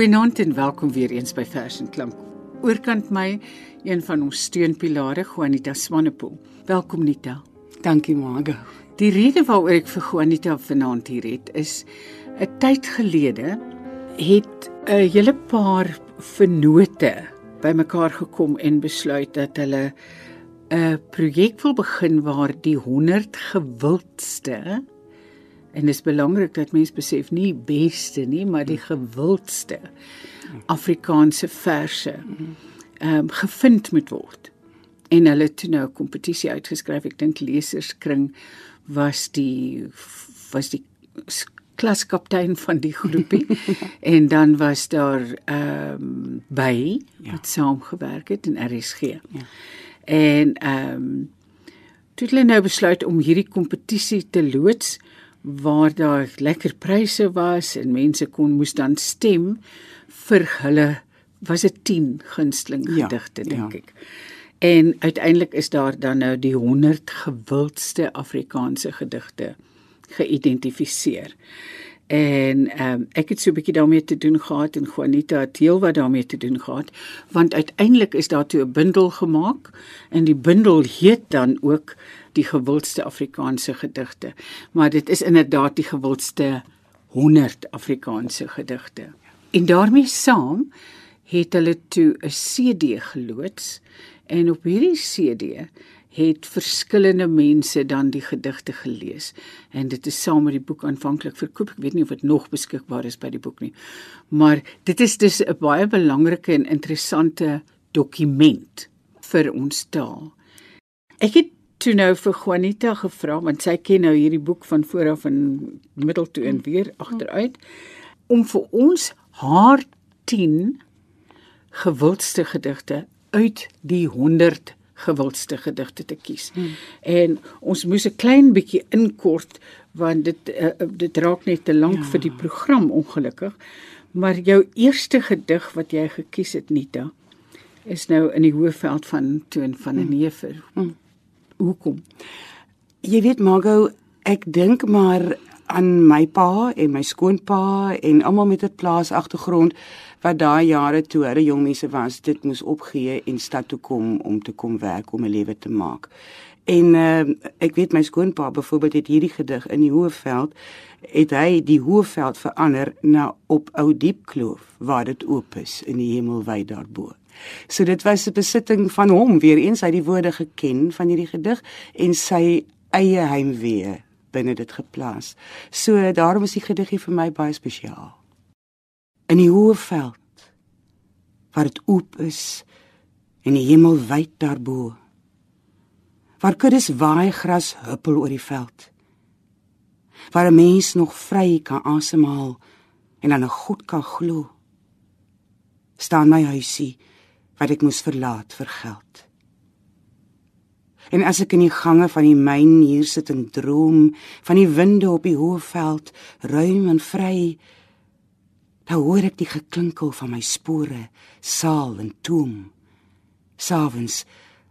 Goeienaand en welkom weer eens by Vers en Klank. Oorkant my een van ons steunpilare, Juanita Swanepoel. Welkom Nita. Dankie Margo. Die rede waaroor ek vir Juanita vanaand hier het is 'n tyd gelede het 'n hele paar vennote bymekaar gekom en besluit dat hulle 'n projek wil begin waar die 100 gewildste En dit is belangrik dat mense besef nie beste nie, maar die gewildste Afrikaanse verse ehm um, gevind moet word. En hulle het nou 'n kompetisie uitgeskryf. Ek dink leserskring was die was die klaskaptein van die groepie en dan was daar ehm um, by ja. wat saamgewerk het in RSG. Ja. En ehm um, toe het hulle nou besluit om hierdie kompetisie te loods waar daar lekker pryse was en mense kon moes dan stem vir hulle was dit 10 gunsteling ja, gedigte ja, dink ja. ek. En uiteindelik is daar dan nou die 100 gewildste Afrikaanse gedigte geïdentifiseer. En um, ek het so 'n bietjie daarmee te doen gehad en Juanita het heel wat daarmee te doen gehad want uiteindelik is daar toe 'n bundel gemaak en die bundel heet dan ook die gewildste Afrikaanse gedigte. Maar dit is inderdaad die gewildste 100 Afrikaanse gedigte. En daarmee saam het hulle toe 'n CD geloods en op hierdie CD het verskillende mense dan die gedigte gelees en dit is saam met die boek aanvanklik verkoop. Ek weet nie of dit nog beskikbaar is by die boek nie. Maar dit is dus 'n baie belangrike en interessante dokument vir ons taal. Ek het toe nou vir Juanita gevra want sy ken nou hierdie boek van vooraf en middel toe en weer agteruit om vir ons haar 10 gewildste gedigte uit die 100 gewildste gedigte te kies. Hmm. En ons moes 'n klein bietjie inkort want dit uh, dit raak net te lank ja. vir die program ongelukkig. Maar jou eerste gedig wat jy gekies het Nita is nou in die hoofveld van Toon van 'n hmm. neefer. Hmm hoekom? Jy weet Margo, ek dink maar aan my pa en my skoonpa en almal met 'n plaas agtergrond wat daai jare toe hulle jong mense was, dit moes opgee en stad toe kom om te kom werk om 'n lewe te maak. En uh, ek weet my skoonpa byvoorbeeld het hierdie gedig in die Hoëveld het hy die Hoëveld verander na op ou diep kloof waar dit oop is in die hemel wyd daarbo. So dit was 'n besitting van hom, weer eens hy die woorde geken van hierdie gedig en sy eie heimwee binne dit geplaas. So daarom is die gedig vir my baie spesiaal. In die hoë veld waar dit oop is en die hemel wyd daarbo. Waar kuddes waai gras huppel oor die veld. Waar 'n mens nog vry kan asemhaal en aan 'n God kan glo. staan my huisie wat ek moes verlaat vir geld. En as ek in die gange van die myn hier sit en droom van die winde op die hoë veld, ruim en vry, dan hoor ek die geklinkel van my spore, saal en toom. Savens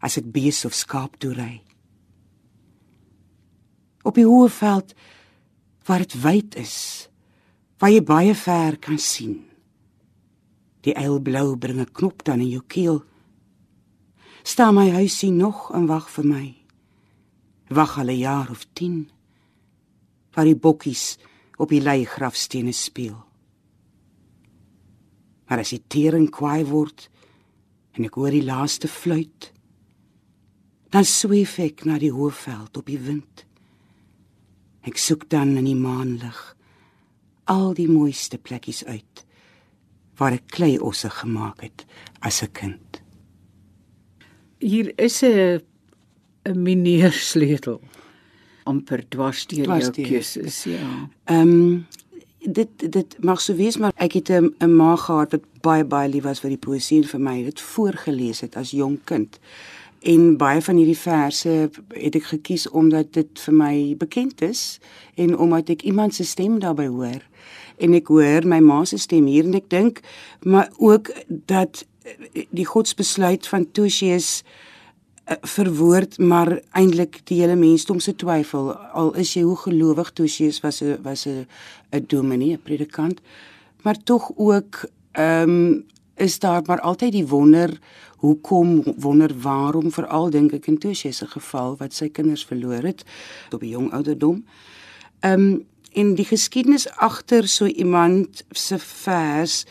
as ek bees of skaap toe ry. Op die hoë veld waar dit wyd is, waar jy baie ver kan sien. Die eilblou bring 'n knop dan in jou keel. Sta my huisie nog en wag vir my. Wag al 'n jaar of 10. Waar die bokkies op die lei grafstene speel. Maar as die tering kwaai word en ek hoor die laaste fluit, dan sweef ek na die hoëveld op die wind. Ek soek dan in die maanlig al die mooiste plekkies uit waar ek klei osse gemaak het as 'n kind. Hier is 'n 'n mineer sleutel amper dwars deur jou keuses, ja. Ehm um, dit dit mag sou wees maar ek het 'n 'n ma gehad wat baie baie lief was vir die poesie en vir my dit voorgeles het as jong kind. En baie van hierdie verse het ek gekies omdat dit vir my bekend is en omdat ek iemand se stem daarbey hoor en ek hoor my ma se stem hier en ek dink maar ook dat die godsbesluit van Tosius eh, verwoord maar eintlik die hele mensdom se twyfel al is jy hoe gelowig Tosius was 'n was 'n 'n dominee 'n predikant maar tog ook ehm um, is daar maar altyd die wonder hoekom wonder waarom veral dink ek in Tosie se geval wat sy kinders verloor het op 'n jong ouderdom. Ehm um, en die geskiedenis agter so iemand se vers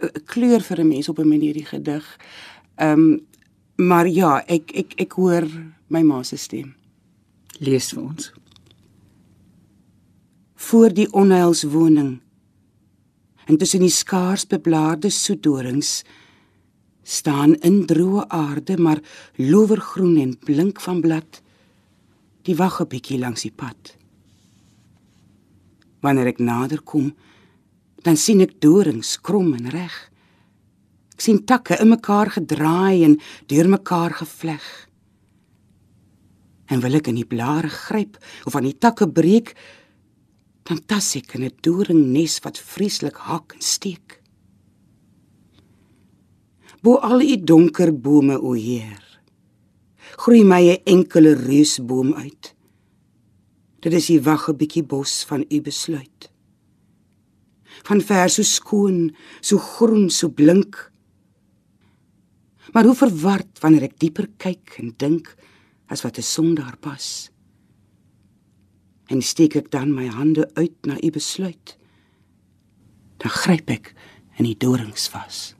uh, kleur vir 'n mens op 'n manier die gedig. Ehm um, maar ja, ek ek ek hoor my ma se stem. Lees vir ons. Voor die onheilswoning en tussen die skaars beblaarde soetdorings staan in droë aarde maar lowergroen en blink van blad die wag 'n bietjie langs die pad wanneer ek nader kom dan sien ek dorings krom en reg ek sien takke in mekaar gedraai en deurmekaar gevleg en wil ek in die blare gryp of aan die takke breek dan tas ek in 'n doringnes wat vreeslik hak en steek bo al die donker bome o Heer. Groei my 'n enkele reusboom uit. Dit is die wagge bietjie bos van u besluit. Van ver so skoon, so groen, so blink. Maar hoe verward wanneer ek dieper kyk en dink as wat 'n sondaar pas. En steek ek dan my hande uit na u besluit. Dan gryp ek in die dorings vas.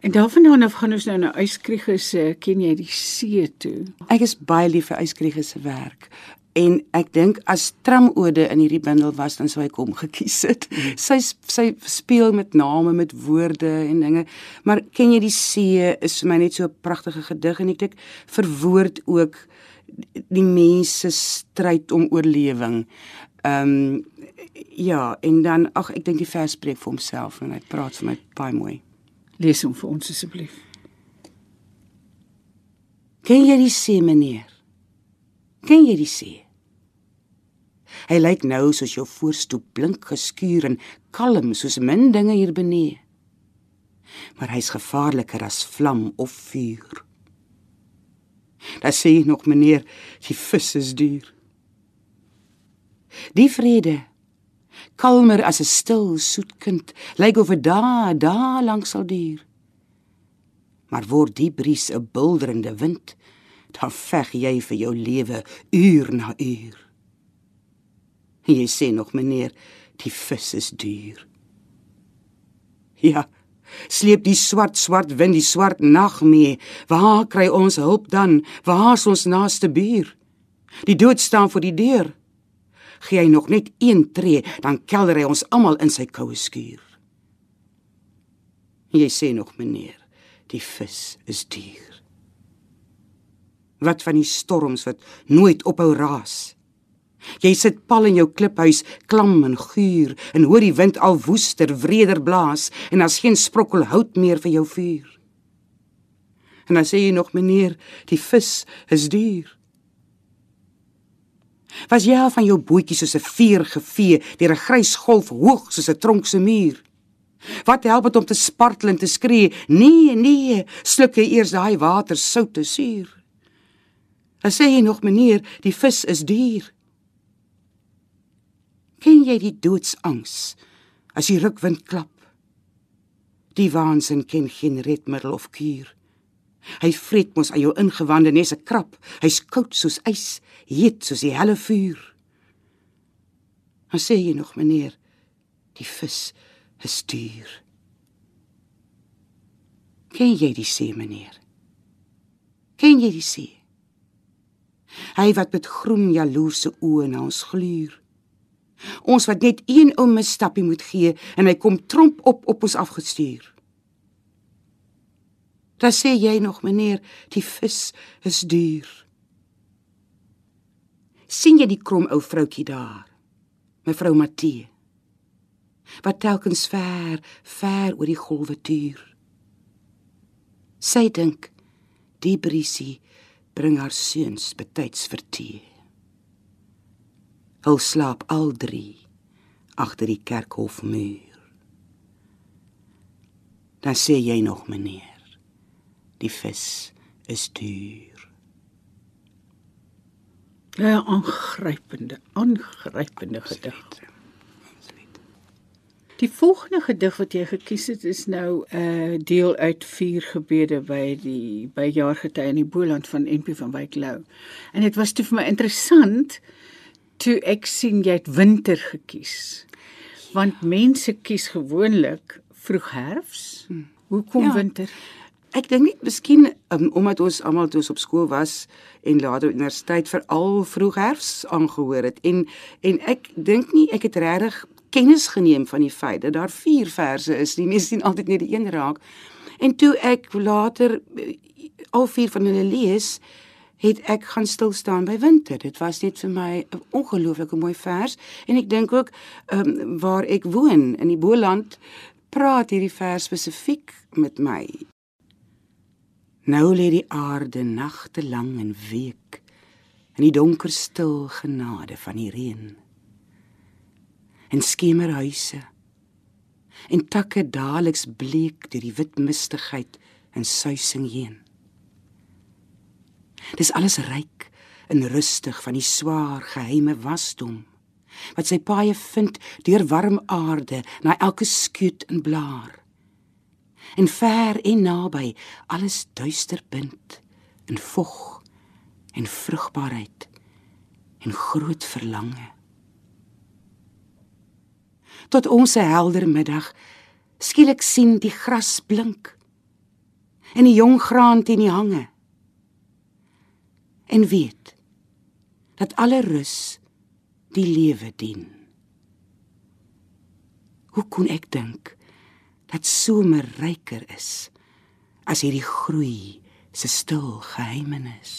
En daarvandaan af gaan ons nou na Uyskriegers se ken jy die see toe. Ek is baie lief vir Uyskriegers se werk en ek dink as tramode in hierdie bundel was dan sou ek hom gekies het. Mm. Sy sy speel met name met woorde en dinge. Maar ken jy die see is vir my net so 'n pragtige gedig en ek dink verwoord ook die mense stryd om oorlewing. Ehm um, ja, en dan ag ek dink die vers spreek vir homself en hy praat vir my baie mooi. Lees hom vir ons asseblief. Ken jy die see, meneer? Ken jy die see? Hy lyk nou soos jou voorstoep blink geskuur en kalm soos min dinge hier benee. Maar hy's gevaarliker as vlam of vuur. Daar sê jy nog meneer, die vis is duur. Die vrede kalmer as 'n stil soet kind, lyk of dit daar daar lank sal duur. Maar word die bries 'n bulderende wind, dan veg jy vir jou lewe uur na uur. Jy sê nog meneer, die vis is duur. Ja, sleep die swart swart wind die swart nag mee. Waar kry ons hulp dan? Waar is ons naaste buur? Die dood staan voor die deur gee hy nog net een tree, dan kelder hy ons almal in sy koue skuur. Jy sê nog meneer, die vis is duur. Wat van die storms wat nooit ophou raas? Jy sit pal in jou kliphuis, klam en guur, en hoor die wind al woester, wreder blaas, en daar's geen sprokkel hout meer vir jou vuur. En dan sê jy nog meneer, die vis is duur. Was jy al van jou bootjie soos 'n vuur gevee deur 'n grys golf hoog soos 'n tronk se muur? Wat help dit om te spartel en te skree? Nee, nee, sluk jy eers daai water sout te suur. Dan sê jy nog meneer, die vis is duur. Ken jy die doodsangs as die rukwind klap? Die waansin ken geen redmiddel of kuur. Hy vreet mos aan jou ingewande nes 'n krap. Hy's koud soos ys, heet soos die helle vuur. Maar sê jy nog meneer, die vis is duur. Ken jy die see meneer? Ken jy die see? Hy wat met groen jaloerse oë na ons gluur. Ons wat net een ou misstappie moet gee en hy kom tromp op op ons afgestuur. Dan sê jy nog meneer, die vis is duur. sien jy die krom ou vroutjie daar? Mevrou Matthee. Wat telkens ver, ver oor die golwe tuur. Sy dink die briesie bring haar seuns betyds vertee. Hul slaap al drie agter die kerkhofmuur. Dan sê jy nog meneer die vis is duur. Ja, aangrypende, aangrypende gedagte. Die volgende gedig wat jy gekies het is nou 'n uh, deel uit vier gebede by die by jaargety in die Boland van NP van Wyk Lou. En dit was toe vir my interessant toe ek sien jy het winter gekies. Want mense kies gewoonlik vroeg herfs. Hm. Hoekom ja. winter? Ek dink net miskien um, omdat ons almal toe ons op skool was en later universiteit veral vroeg herfs aangehoor het en en ek dink nie ek het regtig kennis geneem van die feit dat daar vier verse is. Die mense sien altyd net die een raak. En toe ek later eh, al vier van hulle lees, het ek gaan stil staan by winter. Dit was net vir my 'n ongelooflike mooi vers en ek dink ook ehm um, waar ek woon in die Boland praat hierdie vers spesifiek met my. Nou lê die aarde nagte lank en week in die donker stil genade van die reën en skemerhuise en takke daaliks bleek deur die wit mistigheid en suising heen. Dis alles ryk en rustig van die swaar geheime wasdom wat sy paaie vind deur warm aarde na elke skuut en blaar. En ver en naby alles duister bind in vog en vrugbaarheid en groot verlange tot ons 'n helder middag skielik sien die gras blink en die jong graan teen die hange en weet dat alle rus die lewe dien. Hoe kon ek dink dat somer ryker is as hierdie groei se stil geheimenis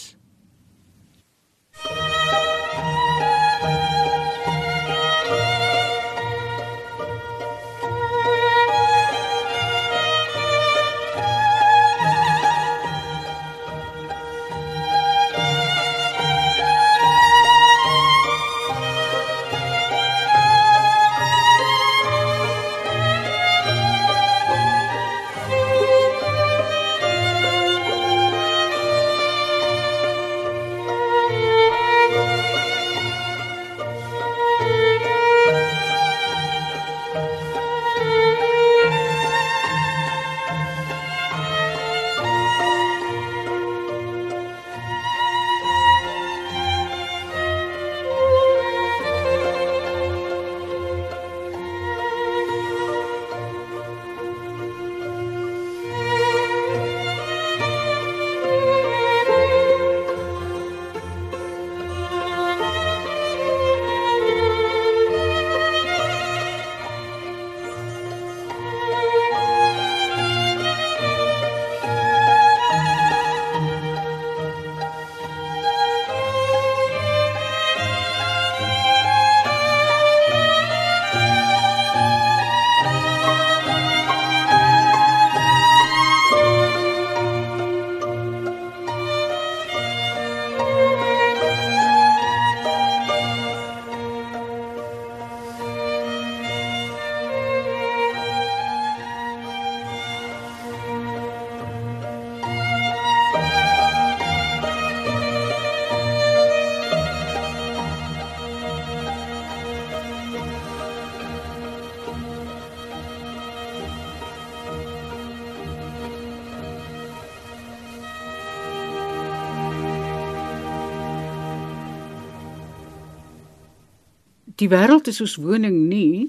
Die wêreld is ons woning nie.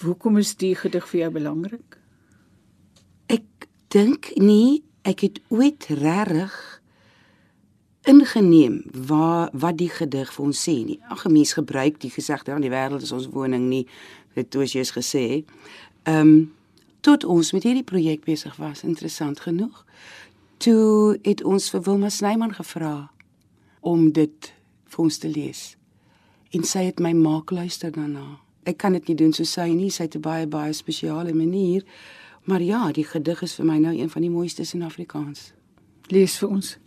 Hoekom is die gedig vir jou belangrik? Ek dink nie ek het ooit regtig ingeneem waar wat die gedig vir ons sê nie. Ag mens gebruik die gesegde aan die wêreld is ons woning nie, het Tosius gesê. Ehm um, tot ons met hierdie projek besig was, interessant genoeg. Toe het ons vir Wilma Snyman gevra om dit vir ons te lees en sy het my maak luister daarna. Ek kan dit nie doen so sy nie, sy het 'n baie baie spesiale manier. Maar ja, die gedig is vir my nou een van die mooistes in Afrikaans. Lees vir ons.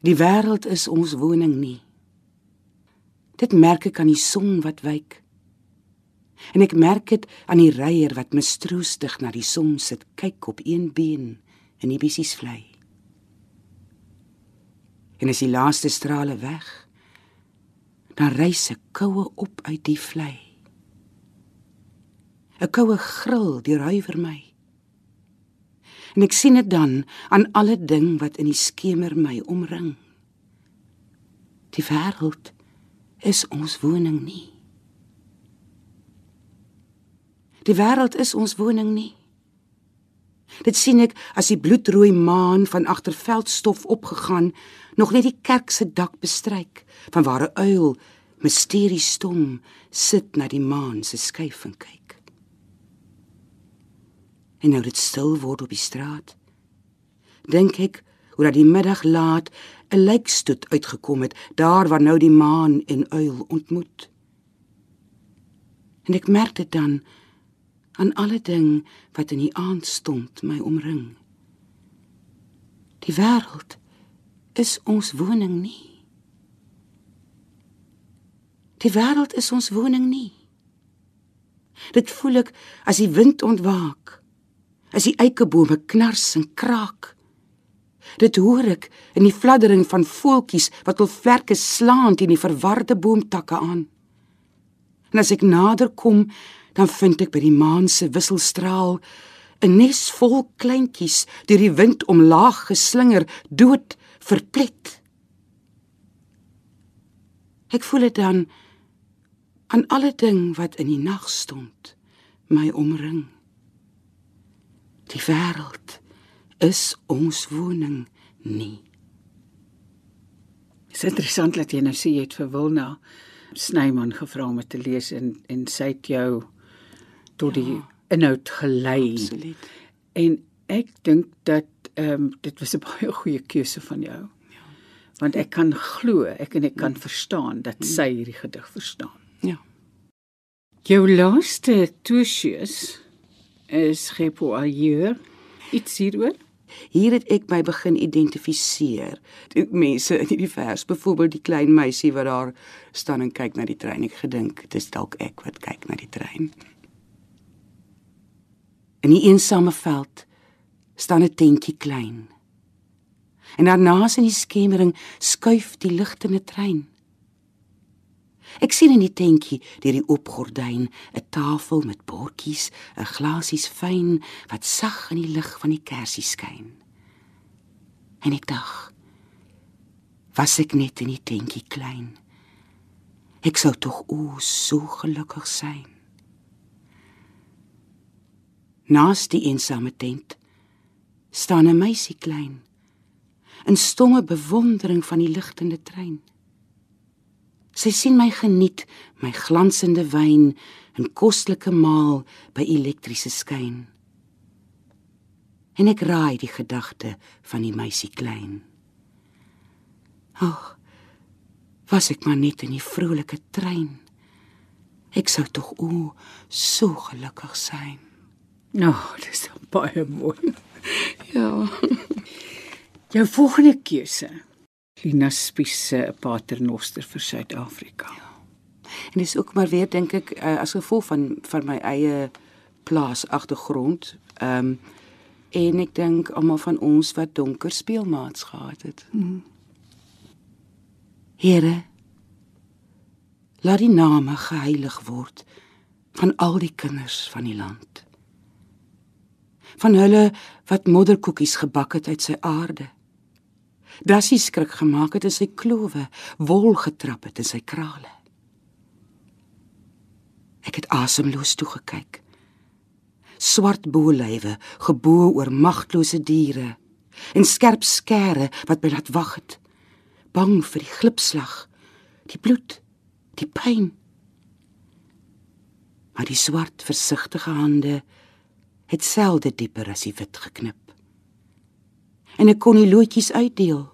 Die wêreld is ons woning nie. Dit merk ek aan die son wat wyk. En ek merk dit aan die reier wat mistroostig na die son sit kyk op een been en die bissies vlei. En as die laaste strale weg, dan reis 'n koue op uit die vlei. 'n koue gril deurhuiwer my. En ek sien dit dan aan alle ding wat in die skemer my omring. Die wêreld is ons woning nie. Die wêreld is ons woning nie. Dit sien ek as die bloedrooi maan van agter veldstof opgegaan, nog net die kerk se dak bestryk, van waar 'n uil misterie stom sit na die maan se skyf en kyk. En nou dit stil word op die straat, dink ek hoe dat die middag laat 'n lijkstoet uitgekom het daar waar nou die maan en uil ontmoet. En ek merk dit dan aan alle ding wat in die aand stond my omring. Die wêreld is ons woning nie. Die wêreld is ons woning nie. Dit voel ek as die wind ontwaak. As die eikebome knars en kraak. Dit hoor ek in die fladdering van voeltjies wat hul vlerke slaan teen die verwarde boomtakke aan. En as ek nader kom, dan vind ek by die maan se wisselstraal 'n nes vol kleintjies deur die wind omlaag geslinger, dood verplet. Ek voel dit dan aan alle ding wat in die nag stond, my omring. Die wêreld is ons woning nie. Dit is interessant dat jy nou sê jy het vir Wilna Snyman gevra om te lees en en sy het jou tot die ja, inhoud gelei. Absoluut. En ek dink dat ehm um, dit was 'n baie goeie keuse van jou. Ja. Want ek kan glo, ek en ek kan ja. verstaan dat ja. sy hierdie gedig verstaan. Ja. Jou laaste toesies is Repo Ailleurs. Iets hieroor? Hier het ek my begin identifiseer. Ek mense in hierdie vers, byvoorbeeld die klein meisie wat daar staan en kyk na die trein, ek gedink dit is dalk ek wat kyk na die trein. In die eensame veld staan 'n tentjie klein. En daarnaas in die skemering skuif die ligtende trein. Ek sien in die tentjie deur die oop gordyn 'n tafel met bordjies, 'n glasies fyn wat sag in die lig van die kersie skyn. En ek dink, was ek net in die tentjie klein. Ek sou tog o so gelukkig sein. Naast die eensame tent staan 'n meisie klein in stomme bewondering van die ligtende trein. Sy sien my geniet my glansende wyn en kostelike maal by elektriese skyn. En ek raai die gedagte van die meisie klein. Ag, was ek maar net in die vrolike trein. Ek sou tog o so gelukkig sein. Nou, oh, dis baie mooi. ja. Jou volgende keuse. Lina Spies se paternoster vir Suid-Afrika. Ja. En dis ook maar weer dink ek uh, as gevolg van van my eie plaas agtergrond. Ehm um, en ek dink almal van ons wat donker speelmaats gehad het. Mm. Here laat die name geheilig word van al die kinders van die land van hulle wat modderkoekies gebak het uit sy aarde. Dassie skrik gemaak het in sy klowe, wol getrap het in sy krale. Ek het asemloos toe gekyk. Swart boelywe, gebo oor magtelose diere en skerp skere wat my laat wag het, bang vir die glipslag, die bloed, die pyn. Maar die swart versigtige hande het selde dieper as die wit geknip. En ek kon die loetjies uitdeel.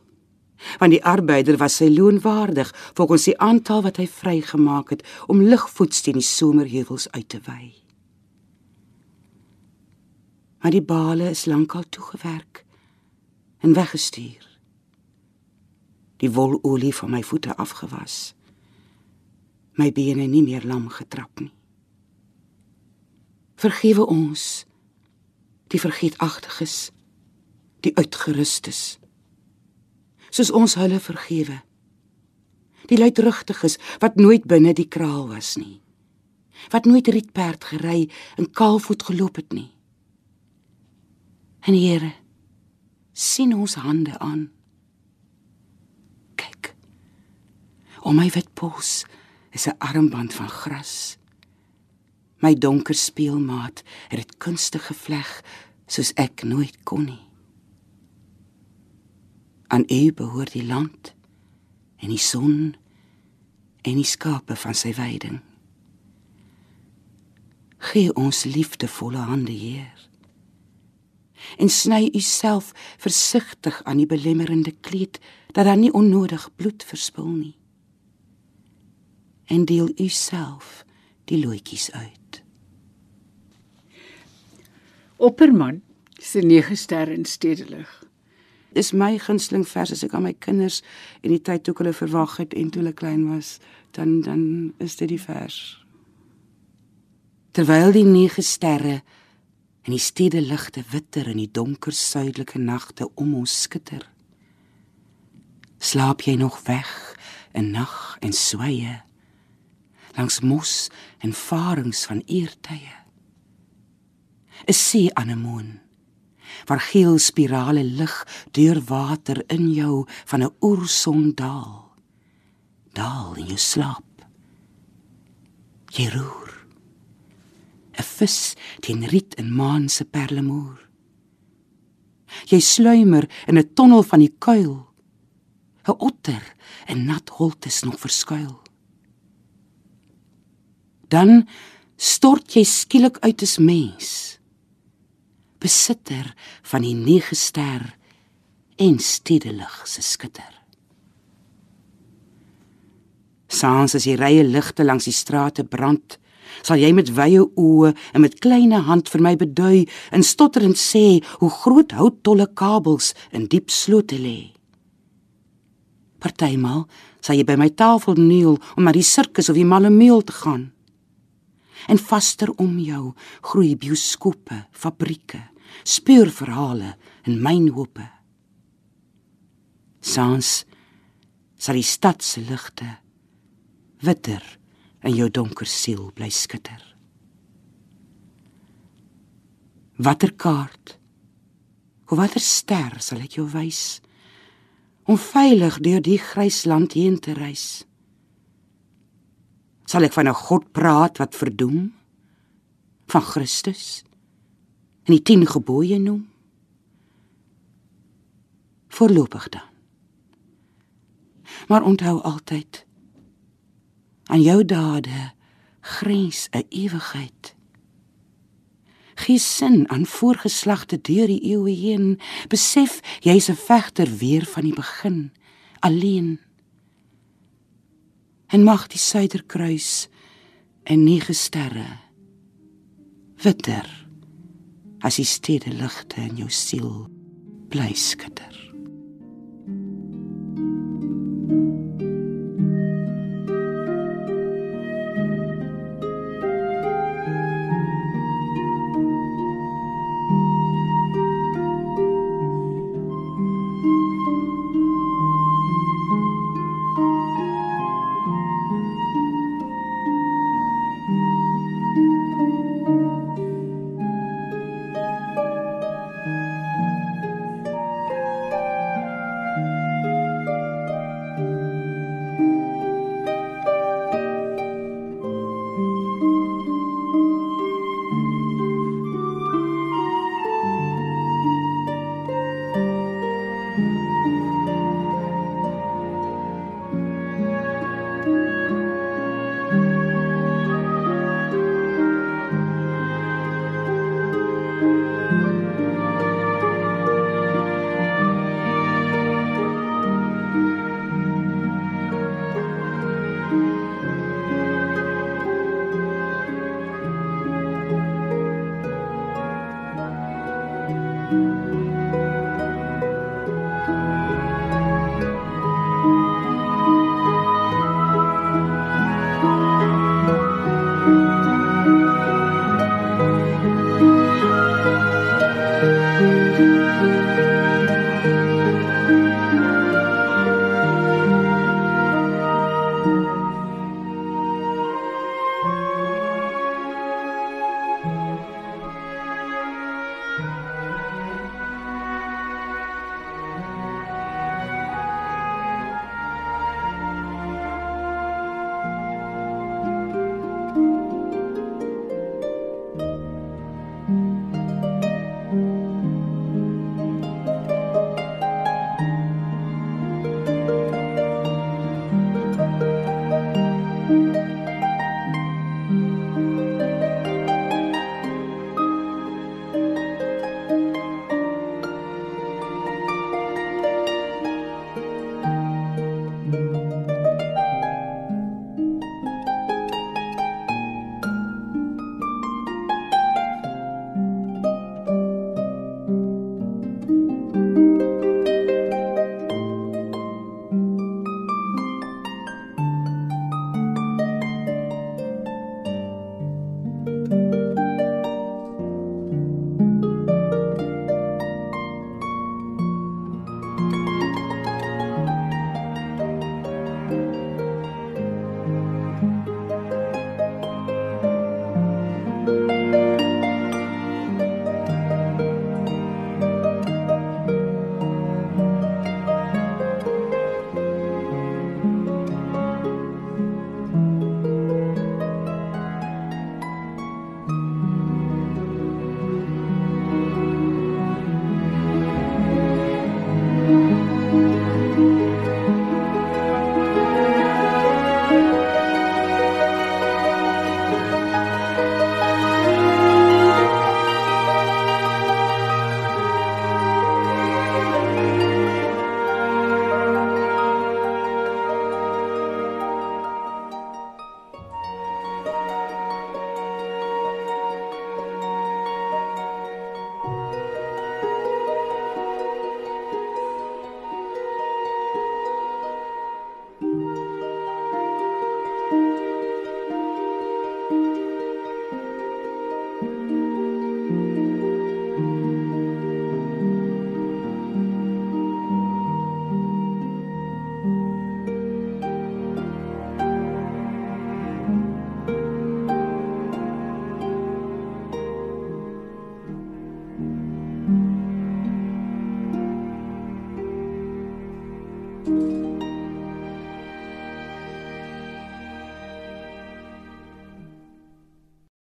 Want die arbeider was sy loon waardig volgens die aantal wat hy vrygemaak het om ligvoets teen die somerheuwels uit te wy. Maar die bale is lankal toegewerk en weggestuur. Die wololie van my voete afgewas. My bene nie meer lam getrap nie. Vergewe ons die vergeetachtiges, die uitgerustes. Soos ons hulle vergewe. Die luidrugtiges wat nooit binne die kraal was nie. wat nooit rietperd gery en kaalvoet geloop het nie. En Here, sien ons hande aan. Kyk. Om my wit pos is 'n armband van gras. My donker speelmaat het dit kunstig gevleg soos ek nooit kon nie. Aan U behoort die land en die son en die skape van sy weiding. Gee ons liefdevolle hande, Heer. En sny U self versigtig aan die belemmerende kleed dat daar nie onnodig bloed verspil nie. En deel U self die loetjies uit. Opperman se nege ster in stedelig. Dis my gunsteling vers as ek aan my kinders en die tyd toe hulle verwag het en toe hulle klein was, dan dan is dit die vers. Terwyl die nege sterre en die stede ligte witter in die donker suidelike nagte om ons skitter. Slaap jy nog weg in nag en sweye langs mos en farings van eertye? 'n See anemoon waar geel spirale lig deur water in jou van 'n oerson daal. Daal in jou slaap. Jy roer. 'n Vis teen riet en maan se perlemoer. Jy sluimer in 'n tonnel van die kuil. 'n Otter en nat holtes nog verskuil. Dan stort jy skielik uit as mens besitter van die nege ster en stedelig se skitter. Saans as die rye ligte langs die strate brand, sal jy met wye oë en met kleine hand vir my bedui en stotterend sê hoe groot houttolle kabels in diep slote lê. Partymal sal jy by my tafel kniel om na die sirkus of die malemeel te gaan en vaster om jou groei bioskope, fabrieke, speurverhale en mynhope. Sans sal die stad se ligte witter in jou donker siel bly skitter. Watter kaart? Hoe watter ster sal ek jou wys om veilig deur die grys land heen te reis? Sal ek van 'n God praat wat verdoem? Van Christus? En die 10 gebooie noem? Voorlopig dan. Maar onthou altyd aan jou dade grens 'n ewigheid. Gee sin aan voorgeslagte deur die eeue heen, besef jy's 'n vegter weer van die begin, alleen en mag die suiderkruis en nege sterre witter as die stede ligte in jou siel bly skitter